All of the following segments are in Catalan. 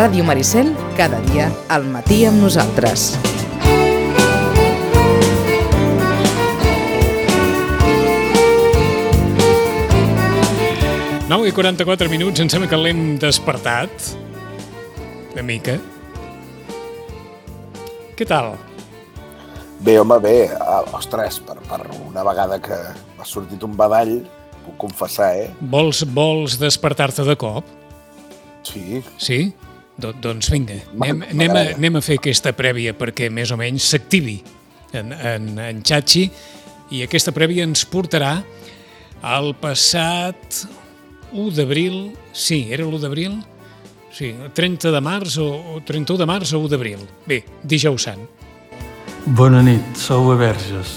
Ràdio Maricel, cada dia al matí amb nosaltres. Nou i 44 minuts, em sembla que l'hem despertat. Una mica. Què tal? Bé, home, bé. Ah, ostres, per, per una vegada que m'ha sortit un badall, puc confessar, eh? Vols, vols despertar-te de cop? Sí. Sí? Do doncs vinga, anem, anem, a, anem a fer aquesta prèvia perquè més o menys s'activi en, en, en Chachi i aquesta prèvia ens portarà al passat 1 d'abril, sí, era l'1 d'abril? Sí, 30 de març o, o 31 de març o 1 d'abril. Bé, dijous sant. Bona nit, sou a Verges.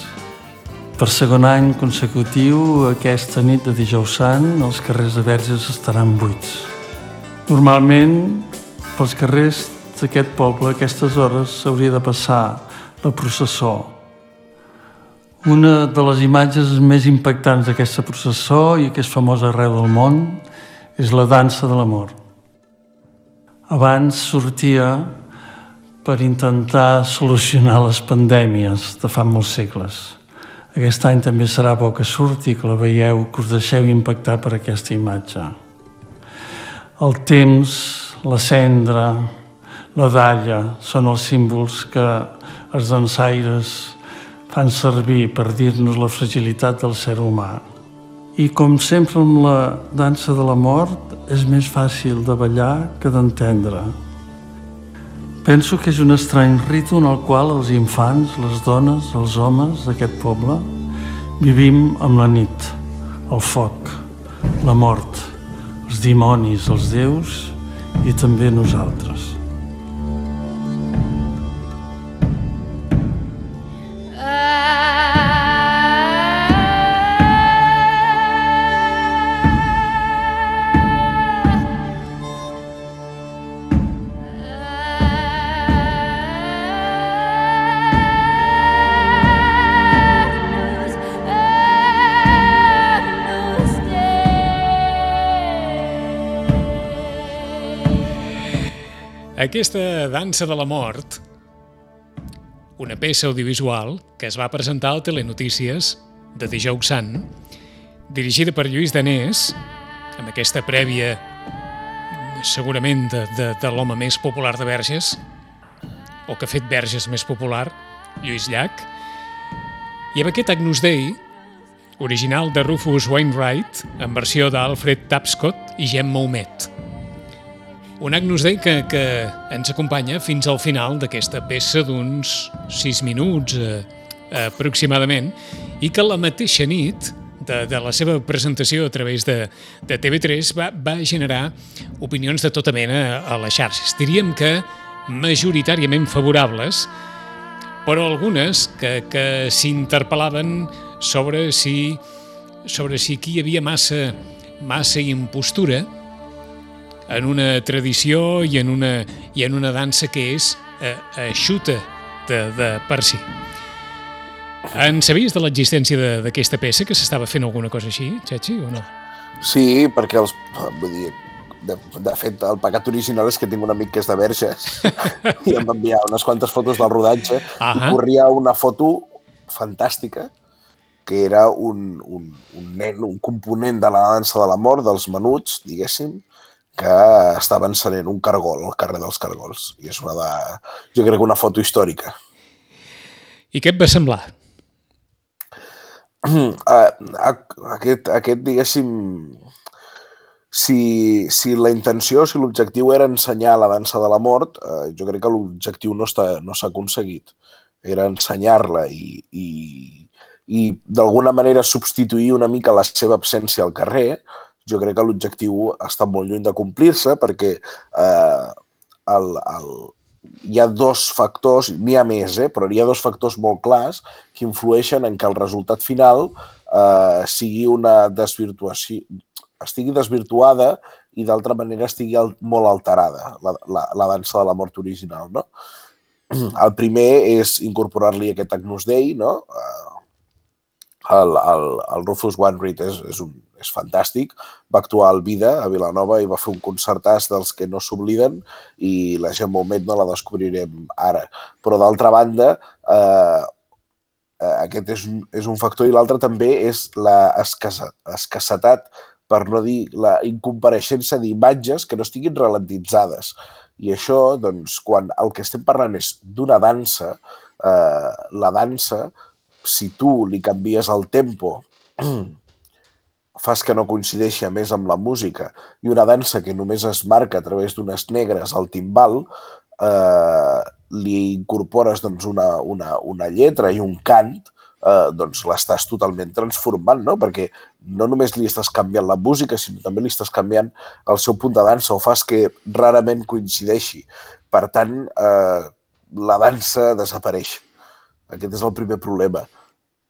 Per segon any consecutiu, aquesta nit de dijous sant, els carrers de Verges estaran buits. Normalment, pels carrers d'aquest poble, a aquestes hores, s'hauria de passar la processó. Una de les imatges més impactants d'aquesta processó i que és famosa arreu del món és la dansa de l'amor. Abans sortia per intentar solucionar les pandèmies de fa molts segles. Aquest any també serà bo que surti, que la veieu, que us deixeu impactar per aquesta imatge. El temps, la cendra, la dalla són els símbols que els dansaires fan servir per dir-nos la fragilitat del ser humà. I com sempre amb la dansa de la mort, és més fàcil de ballar que d'entendre. Penso que és un estrany ritu en el qual els infants, les dones, els homes d'aquest poble vivim amb la nit, el foc, la mort, els dimonis, els déus i també nosaltres. Aquesta dansa de la mort, una peça audiovisual que es va presentar al Telenotícies de dijous sant, dirigida per Lluís Danés, amb aquesta prèvia segurament de, de, de l'home més popular de Verges, o que ha fet Verges més popular, Lluís Llach, i amb aquest Agnus Dei, original de Rufus Wainwright, en versió d'Alfred Tapscott i Gemma Humet. Un Agnus Dei que, que ens acompanya fins al final d'aquesta peça d'uns 6 minuts eh, aproximadament i que la mateixa nit de, de la seva presentació a través de, de TV3 va, va generar opinions de tota mena a les xarxes. Diríem que majoritàriament favorables, però algunes que, que s'interpel·laven sobre si, sobre si aquí hi havia massa, massa impostura, en una tradició i en una, i en una dansa que és eh, eixuta de, de per si. En sabies de l'existència d'aquesta peça, que s'estava fent alguna cosa així, Txachi, o no? Sí, perquè els, vull dir, de, de fet, el pecat original és que tinc un amic que és de Verges i em va enviar unes quantes fotos del rodatge uh -huh. i corria una foto fantàstica que era un, un, un nen, un component de la dansa de la mort, dels menuts, diguéssim, que estava encenent un cargol al carrer dels Cargols. I és una de, jo crec, una foto històrica. I què et va semblar? aquest, aquest, diguéssim, si, si la intenció, si l'objectiu era ensenyar la dansa de la mort, eh, jo crec que l'objectiu no s'ha no aconseguit. Era ensenyar-la i, i, i d'alguna manera substituir una mica la seva absència al carrer, jo crec que l'objectiu està molt lluny de complir-se perquè eh, el, el, hi ha dos factors, n'hi ha més, eh, però hi ha dos factors molt clars que influeixen en que el resultat final eh, sigui una desvirtuació, estigui desvirtuada i d'altra manera estigui molt alterada, la, la, la dansa de la mort original. No? El primer és incorporar-li aquest Agnus Dei, no? Eh, el, el, el Rufus Wainwright és, és, un, és fantàstic, va actuar al Vida, a Vilanova, i va fer un concertàs dels que no s'obliden i la gent moment no la descobrirem ara. Però d'altra banda, eh, eh, aquest és un, és un factor i l'altre també és la escassetat, per no dir la incompareixença d'imatges que no estiguin ralentitzades. I això, doncs, quan el que estem parlant és d'una dansa, eh, la dansa si tu li canvies el tempo, fas que no coincideixi més amb la música i una dansa que només es marca a través d'unes negres al timbal, eh, li incorpores doncs, una, una, una lletra i un cant, eh, doncs l'estàs totalment transformant, no? perquè no només li estàs canviant la música, sinó també li estàs canviant el seu punt de dansa o fas que rarament coincideixi. Per tant, eh, la dansa desapareix. Aquest és el primer problema.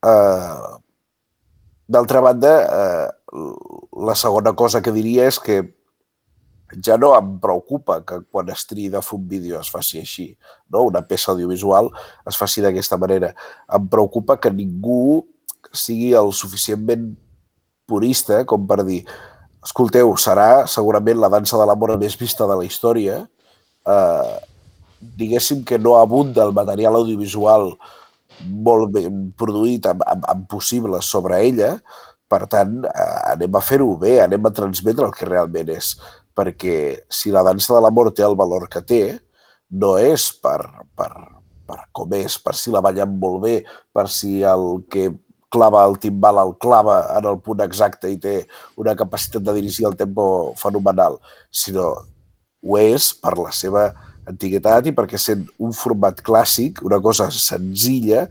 Uh, D'altra banda, uh, la segona cosa que diria és que ja no em preocupa que quan es triï de fer un vídeo es faci així, no? una peça audiovisual es faci d'aquesta manera. Em preocupa que ningú sigui el suficientment purista com per dir escolteu, serà segurament la dansa de l'amor més vista de la història, eh, diguéssim que no abunda el material audiovisual molt ben produït amb, amb, amb possibles sobre ella, per tant, eh, anem a fer-ho bé, anem a transmetre el que realment és, perquè si la dansa de l'amor té el valor que té, no és per, per, per com és, per si la ballen molt bé, per si el que clava el timbal el clava en el punt exacte i té una capacitat de dirigir el tempo fenomenal, sinó ho és per la seva antiguitat i perquè sent un format clàssic, una cosa senzilla,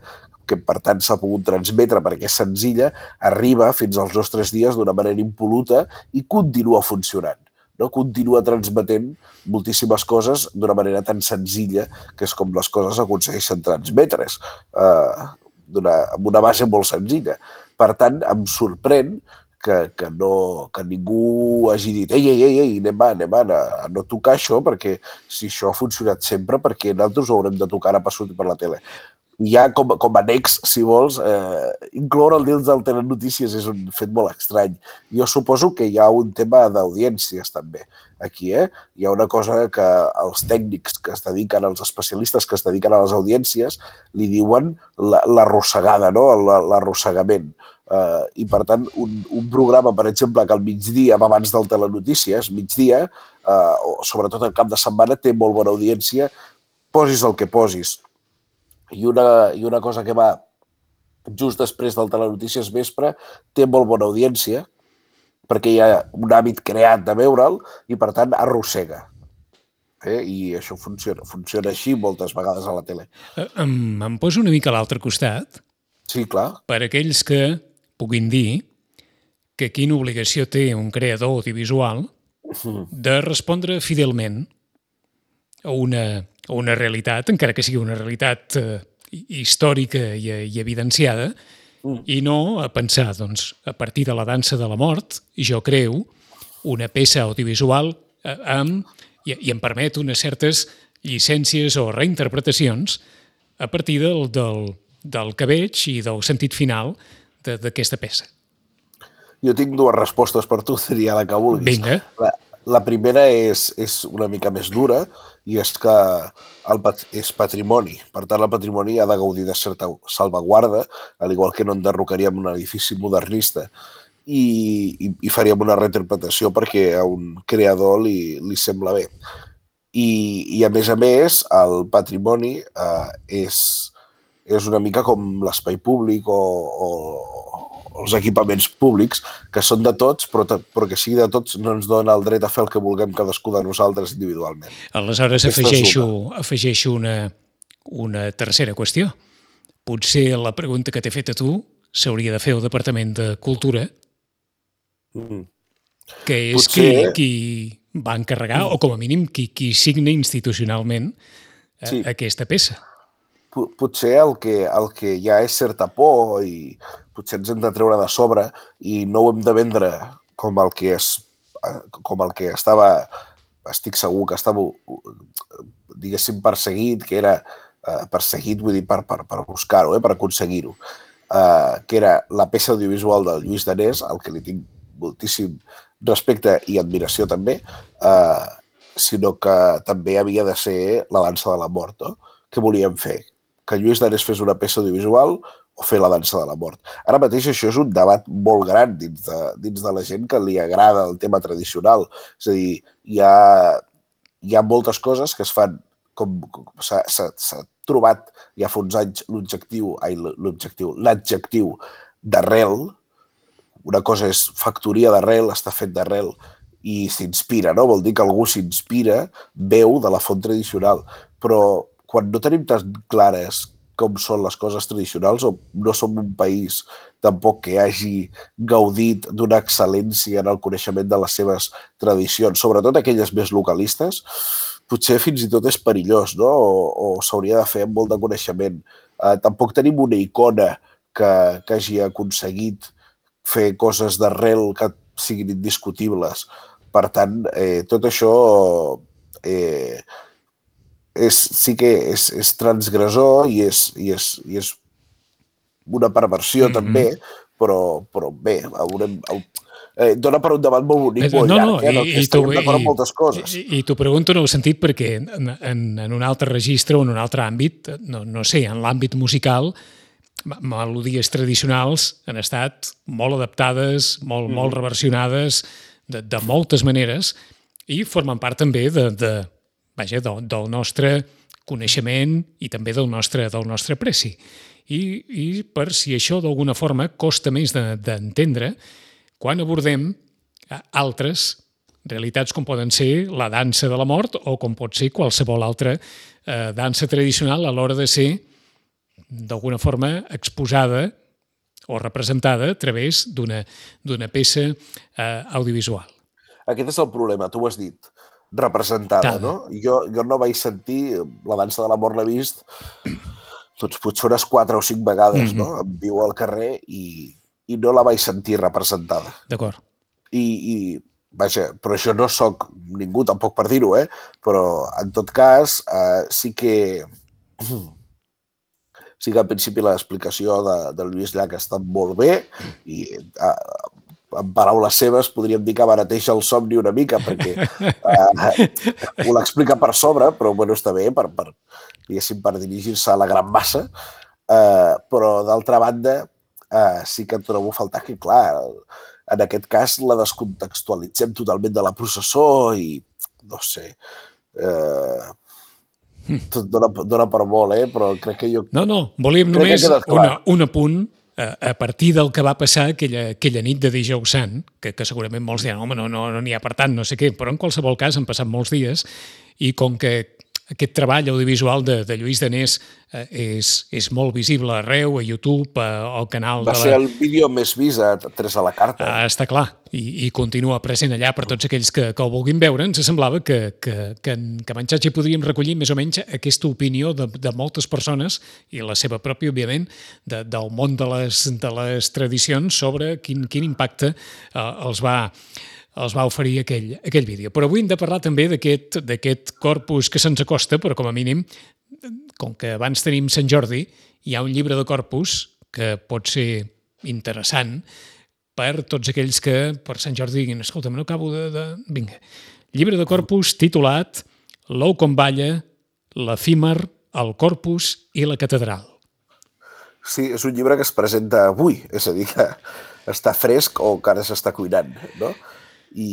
que per tant s'ha pogut transmetre perquè és senzilla, arriba fins als nostres dies d'una manera impoluta i continua funcionant. No? Continua transmetent moltíssimes coses d'una manera tan senzilla que és com les coses aconsegueixen transmetre's, eh, amb una base molt senzilla. Per tant, em sorprèn que, que, no, que ningú hagi dit ei, ei, ei, ei anem, anem a, a no tocar això perquè si això ha funcionat sempre perquè nosaltres ho haurem de tocar ara per sortir per la tele. I ja com, com a annex, si vols, eh, incloure el dins del Telenotícies és un fet molt estrany. Jo suposo que hi ha un tema d'audiències també aquí. Eh? Hi ha una cosa que els tècnics que es dediquen, els especialistes que es dediquen a les audiències, li diuen l'arrossegada, no? l'arrossegament. Uh, I, per tant, un, un programa, per exemple, que al migdia, abans del Telenotícies, migdia, uh, o sobretot el cap de setmana, té molt bona audiència, posis el que posis. I una, i una cosa que va just després del Telenotícies vespre té molt bona audiència, perquè hi ha un hàbit creat de veure'l i, per tant, arrossega. Eh? I això funciona, funciona així moltes vegades a la tele. Eh, em, em poso una mica a l'altre costat. Sí, clar. Per aquells que puguin dir que quina obligació té un creador audiovisual de respondre fidelment a una, a una realitat, encara que sigui una realitat eh, històrica i, i evidenciada, mm. i no a pensar, doncs, a partir de la dansa de la mort, jo creu una peça audiovisual eh, amb, i, i em permet unes certes llicències o reinterpretacions a partir del, del, del que veig i del sentit final d'aquesta peça? Jo tinc dues respostes per tu, seria la que vulguis. Vinga. La, la primera és, és una mica més dura i és que el és patrimoni. Per tant, el patrimoni ha de gaudir de certa salvaguarda, al igual que no enderrocaríem un edifici modernista i, i, i faríem una reinterpretació perquè a un creador li, li sembla bé. I, I, a més a més, el patrimoni eh, és, és una mica com l'espai públic o, o, els equipaments públics, que són de tots, però, però que sigui de tots no ens dona el dret a fer el que vulguem cadascú de nosaltres individualment. Aleshores afegeixo, afegeixo una, una tercera qüestió. Potser la pregunta que t'he fet a tu s'hauria de fer al Departament de Cultura, mm. que és Potser... qui, qui va encarregar, mm. o com a mínim qui, qui signa institucionalment eh, sí. aquesta peça potser el que, el que ja és certa por i potser ens hem de treure de sobre i no ho hem de vendre com el que és com el que estava estic segur que estava diguéssim perseguit, que era eh, perseguit, vull dir, per, per, per buscar-ho, eh, per aconseguir-ho. eh, que era la peça audiovisual del Lluís Danés, al que li tinc moltíssim respecte i admiració també, eh, sinó que també havia de ser la dansa de la mort. No? Què volíem fer? Que Lluís Danés fes una peça audiovisual o fer la dansa de la mort. Ara mateix això és un debat molt gran dins de, dins de la gent que li agrada el tema tradicional. És a dir, hi ha, hi ha moltes coses que es fan com, com s'ha trobat ja fa uns anys l'objectiu, ai, l'objectiu, l'adjectiu d'arrel, una cosa és factoria d'arrel, està fet d'arrel i s'inspira, no? Vol dir que algú s'inspira, veu de la font tradicional. Però quan no tenim tan clares com són les coses tradicionals o no som un país tampoc que hagi gaudit d'una excel·lència en el coneixement de les seves tradicions, sobretot aquelles més localistes, potser fins i tot és perillós, no? O, o s'hauria de fer amb molt de coneixement. Eh, tampoc tenim una icona que, que hagi aconseguit fer coses d'arrel que siguin indiscutibles. Per tant, eh, tot això eh, és, sí que és, és transgressor i és, i és, i és una perversió mm -hmm. també, però, però bé, haurem, eh, dona per un debat molt bonic, molt no, llarg, no, eh? i, i d'acord amb moltes coses. I, i t'ho pregunto en el sentit perquè en, en, en un altre registre o en un altre àmbit, no, no sé, en l'àmbit musical, melodies tradicionals han estat molt adaptades, molt, mm. molt reversionades de, de moltes maneres i formen part també de, de, vaja, del, del nostre coneixement i també del nostre, del nostre preci. I, I per si això d'alguna forma costa més d'entendre, de, quan abordem altres realitats com poden ser la dansa de la mort o com pot ser qualsevol altra eh, dansa tradicional a l'hora de ser d'alguna forma exposada o representada a través d'una peça eh, audiovisual. Aquest és el problema, tu ho has dit, representada, Tal. no? Jo, jo no vaig sentir, la dansa de l'amor l'he vist, doncs potser unes quatre o cinc vegades, mm -hmm. no? Em viu al carrer i, i no la vaig sentir representada. D'acord. I, I, vaja, però això no sóc ningú tampoc per dir-ho, eh? Però, en tot cas, eh, sí que sí que al principi l'explicació de, de Lluís Llach està molt bé i eh, en paraules seves podríem dir que barateja el somni una mica perquè eh, ho l'explica per sobre, però bueno, està bé per, per, per dirigir-se a la gran massa. Eh, però d'altra banda eh, sí que trobo a faltar que, clar, en aquest cas la descontextualitzem totalment de la processó i no sé, eh, tot dona, dona per molt, eh? però crec que jo... No, no, volíem només una, un apunt a, partir del que va passar aquella, aquella nit de dijous sant, que, que segurament molts diran, home, no n'hi no, no ha per tant, no sé què, però en qualsevol cas han passat molts dies i com que aquest treball audiovisual de, de Lluís Danés eh, és, és molt visible arreu, a YouTube, a, al canal... Va de la... ser el vídeo més vist a Tres a la carta. Ah, està clar, i, i continua present allà per tots aquells que, que el vulguin veure. Ens semblava que, que, que en Camanxatge podríem recollir més o menys aquesta opinió de, de moltes persones, i la seva pròpia, òbviament, de, del món de les, de les tradicions sobre quin, quin impacte eh, els va els va oferir aquell, aquell vídeo. Però avui hem de parlar també d'aquest corpus que se'ns acosta, però com a mínim, com que abans tenim Sant Jordi, hi ha un llibre de corpus que pot ser interessant per tots aquells que per Sant Jordi diguin, escolta, no acabo de... de... Vinga. Llibre de corpus titulat L'ou com balla, l'efímer, el corpus i la catedral. Sí, és un llibre que es presenta avui, és a dir, que està fresc o encara s'està cuinant, no? I,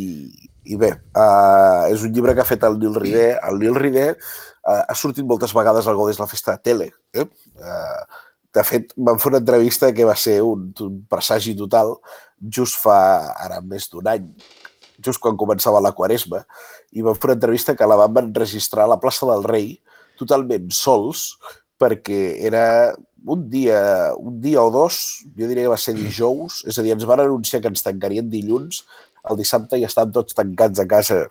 i bé, uh, és un llibre que ha fet el Nil Ribé. El Nil Ribé uh, ha sortit moltes vegades al Godés la Festa de Tele. Eh? Uh, de fet, vam fer una entrevista que va ser un, un presagi total just fa ara més d'un any, just quan començava la quaresma, i vam fer una entrevista que la vam enregistrar a la plaça del Rei, totalment sols, perquè era un dia, un dia o dos, jo diria que va ser dijous, és a dir, ens van anunciar que ens tancarien dilluns, el dissabte ja estan tots tancats a casa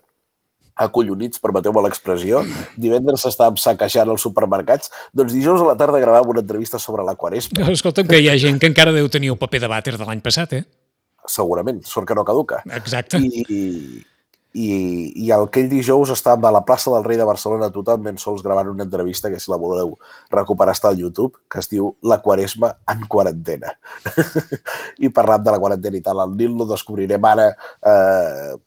acollonits, permeteu-me l'expressió. Divendres estàvem saquejant els supermercats. Doncs dijous a la tarda gravàvem una entrevista sobre la quaresma. No, escolta'm, que hi ha gent que encara deu tenir el paper de vàter de l'any passat, eh? Segurament, sort que no caduca. Exacte. I, i, i aquell dijous estàvem a la plaça del Rei de Barcelona totalment sols gravant una entrevista que si la voleu recuperar està al YouTube, que es diu La Quaresma en quarantena. I parlant de la quarantena i tal, el Nil lo descobrirem ara, eh,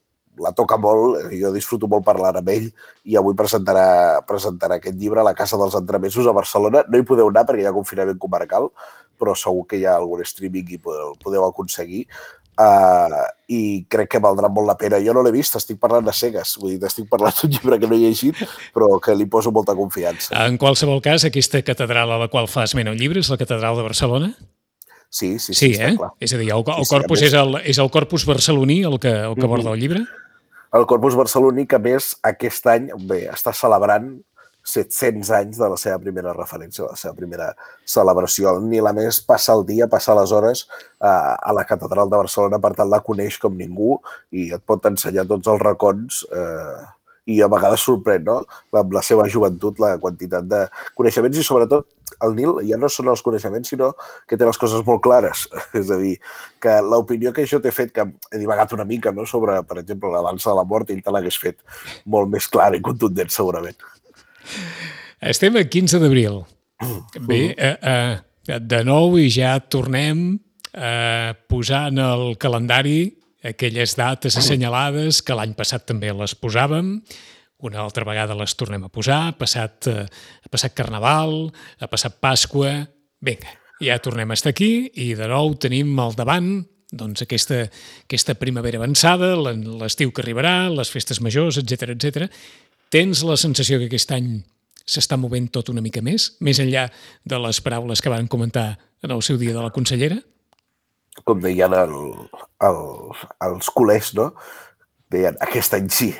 la toca molt, jo disfruto molt parlar amb ell i avui presentarà, presentarà aquest llibre a la Casa dels Entremesos a Barcelona. No hi podeu anar perquè hi ha confinament comarcal, però segur que hi ha algun streaming i podeu, podeu aconseguir. Uh, i crec que valdrà molt la pena. Jo no l'he vist, estic parlant de cegues, vull dir, estic parlant d'un llibre que no he llegit, però que li poso molta confiança. En qualsevol cas, aquesta catedral a la qual fa esment el llibre és la catedral de Barcelona? Sí, sí, sí, sí eh? clar. És a dir, el, el sí, corpus sí, és, el, és el corpus barceloní el que, el que aborda el llibre? El corpus barceloní que més aquest any bé, està celebrant 700 anys de la seva primera referència, de la seva primera celebració. Ni la més passa el dia, passa les hores eh, a la catedral de Barcelona, per tant la coneix com ningú i et pot ensenyar tots els racons eh, i a vegades sorprèn, no? Amb la seva joventut, la quantitat de coneixements i sobretot el Nil ja no són els coneixements, sinó que té les coses molt clares. És a dir, que l'opinió que això t'he fet, que he divagat una mica no? sobre, per exemple, la dansa de la mort, ell te l'hagués fet molt més clara i contundent, segurament. Estem a 15 d'abril. Bé, eh, eh, de nou i ja tornem a posar en el calendari aquelles dates assenyalades que l'any passat també les posàvem, una altra vegada les tornem a posar, ha passat, eh, ha passat Carnaval, ha passat Pasqua... Vinga, ja tornem a estar aquí i de nou tenim al davant doncs aquesta, aquesta primavera avançada, l'estiu que arribarà, les festes majors, etc etc. Tens la sensació que aquest any s'està movent tot una mica més, més enllà de les paraules que van comentar en el seu dia de la consellera? Com deien el, el, els culers, no? Deien, aquest any sí,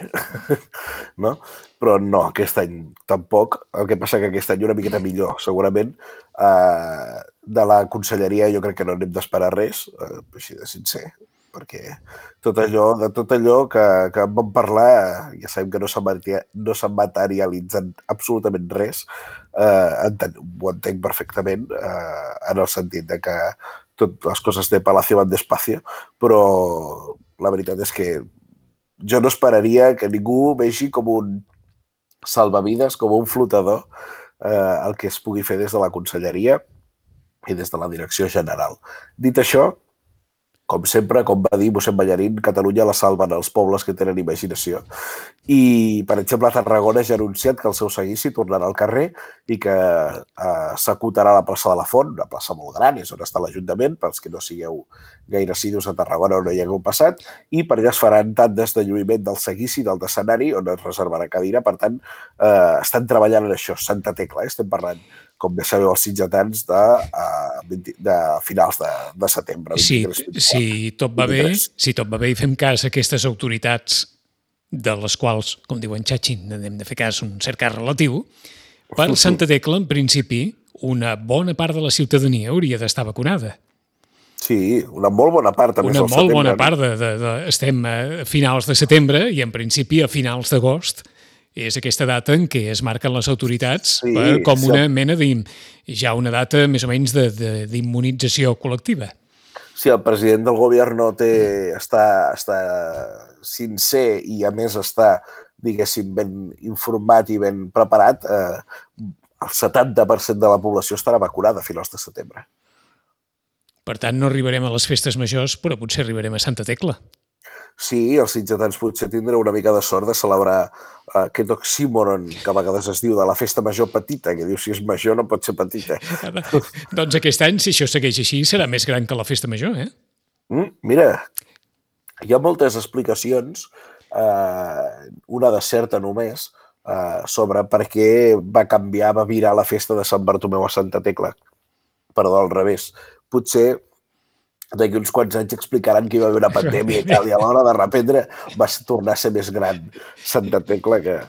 no? Però no, aquest any tampoc. El que passa que aquest any una miqueta millor, segurament. Eh, de la conselleria jo crec que no n'hem d'esperar res, eh, així de sincer perquè tot allò, de tot allò que, que vam parlar, ja sabem que no s'ha no materialitzat absolutament res, eh, enten, ho entenc perfectament, eh, en el sentit de que tot les coses de Palacio van despacio, però la veritat és que jo no esperaria que ningú vegi com un salvavides, com un flotador, eh, el que es pugui fer des de la conselleria i des de la direcció general. Dit això, com sempre, com va dir mossèn Ballarín, Catalunya la salven els pobles que tenen imaginació. I, per exemple, Tarragona ja ha anunciat que el seu seguici tornarà al carrer i que eh, s'acotarà a la plaça de la Font, una plaça molt gran, és on està l'Ajuntament, pels que no sigueu gaire assidus a Tarragona o no hi hagueu passat, i per allà es faran tantes de lluïment del seguici, del d'escenari, on es reservarà cadira. Per tant, eh, estan treballant en això, Santa Tecla, eh? estem parlant com bé sabeu, els sitgetans de, uh, 20, de finals de, de setembre. Sí, si tot va 23. bé, si tot va bé i fem cas a aquestes autoritats de les quals, com diuen Xatxin, hem de fer cas un cert cas relatiu, per Santa Tecla, en principi, una bona part de la ciutadania hauria d'estar vacunada. Sí, una molt bona part. També una molt setembre. bona part. De, de, de, estem a finals de setembre i, en principi, a finals d'agost és aquesta data en què es marquen les autoritats sí, per, com una sí. mena de ja una data més o menys d'immunització col·lectiva. Si el president del govern no té, està, està sincer i a més està, diguéssim, ben informat i ben preparat, eh, el 70% de la població estarà vacunada a finals de setembre. Per tant, no arribarem a les festes majors, però potser arribarem a Santa Tecla. Sí, els sitgetans potser tindreu una mica de sort de celebrar uh, aquest oxímoron que a vegades es diu de la festa major petita, que diu si és major no pot ser petita. doncs aquest any, si això segueix així, serà més gran que la festa major, eh? Mm, mira, hi ha moltes explicacions, uh, una de certa només, uh, sobre per què va canviar, va virar la festa de Sant Bartomeu a Santa Tecla. Perdó, al revés. Potser d'aquí uns quants anys explicaran que hi va haver una pandèmia i tal, i a l'hora de reprendre va tornar a ser més gran. Santa Tecla que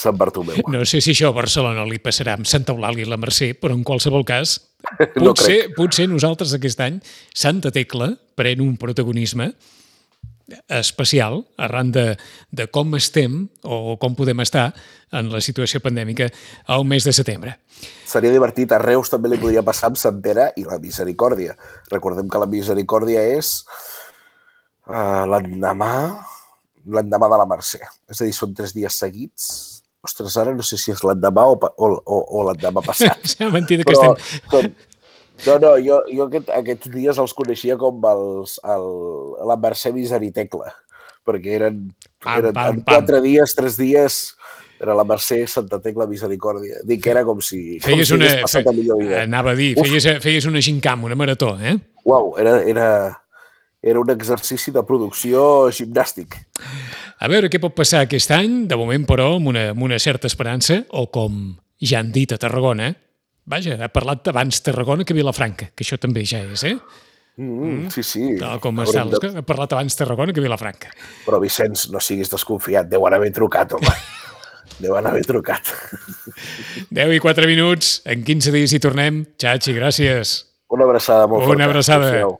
Sant Bartomeu. No sé si això a Barcelona li passarà amb Santa Eulàlia i la Mercè, però en qualsevol cas, potser, no potser nosaltres aquest any, Santa Tecla pren un protagonisme especial arran de, de com estem o com podem estar en la situació pandèmica al mes de setembre. Seria divertit. A Reus també li podria passar amb Sant Pere i la Misericòrdia. Recordem que la Misericòrdia és uh, l'endemà l'endemà de la Mercè. És a dir, són tres dies seguits. Ostres, ara no sé si és l'endemà o, o, o, o l'endemà passat. Sembla mentida que Però, estem... com, no, no, jo, jo aquest, aquests dies els coneixia com els, el, la Mercè Miseritecle, perquè eren, Pam, eren pam, en pam. quatre dies, tres dies, era la Mercè Santa Tecla Misericòrdia. Dic que era com si, com Feies si una... passat a millor vida. Anava a dir, Uf. feies, feies una gincam, una marató, eh? Uau, era, era, era un exercici de producció gimnàstic. A veure què pot passar aquest any, de moment, però, amb una, amb una certa esperança, o com ja han dit a Tarragona, vaja, ha parlat abans Tarragona que Vilafranca, que això també ja és, eh? Mm, sí, sí. Tal com està, de- ha parlat abans Tarragona que Vilafranca. Però, Vicenç, no siguis desconfiat. Deuen haver trucat, home. Deuen haver trucat. 10 i 4 minuts, en 15 dies hi tornem. Xachi, gràcies. Una abraçada molt Una forta. abraçada. Adéu-siau.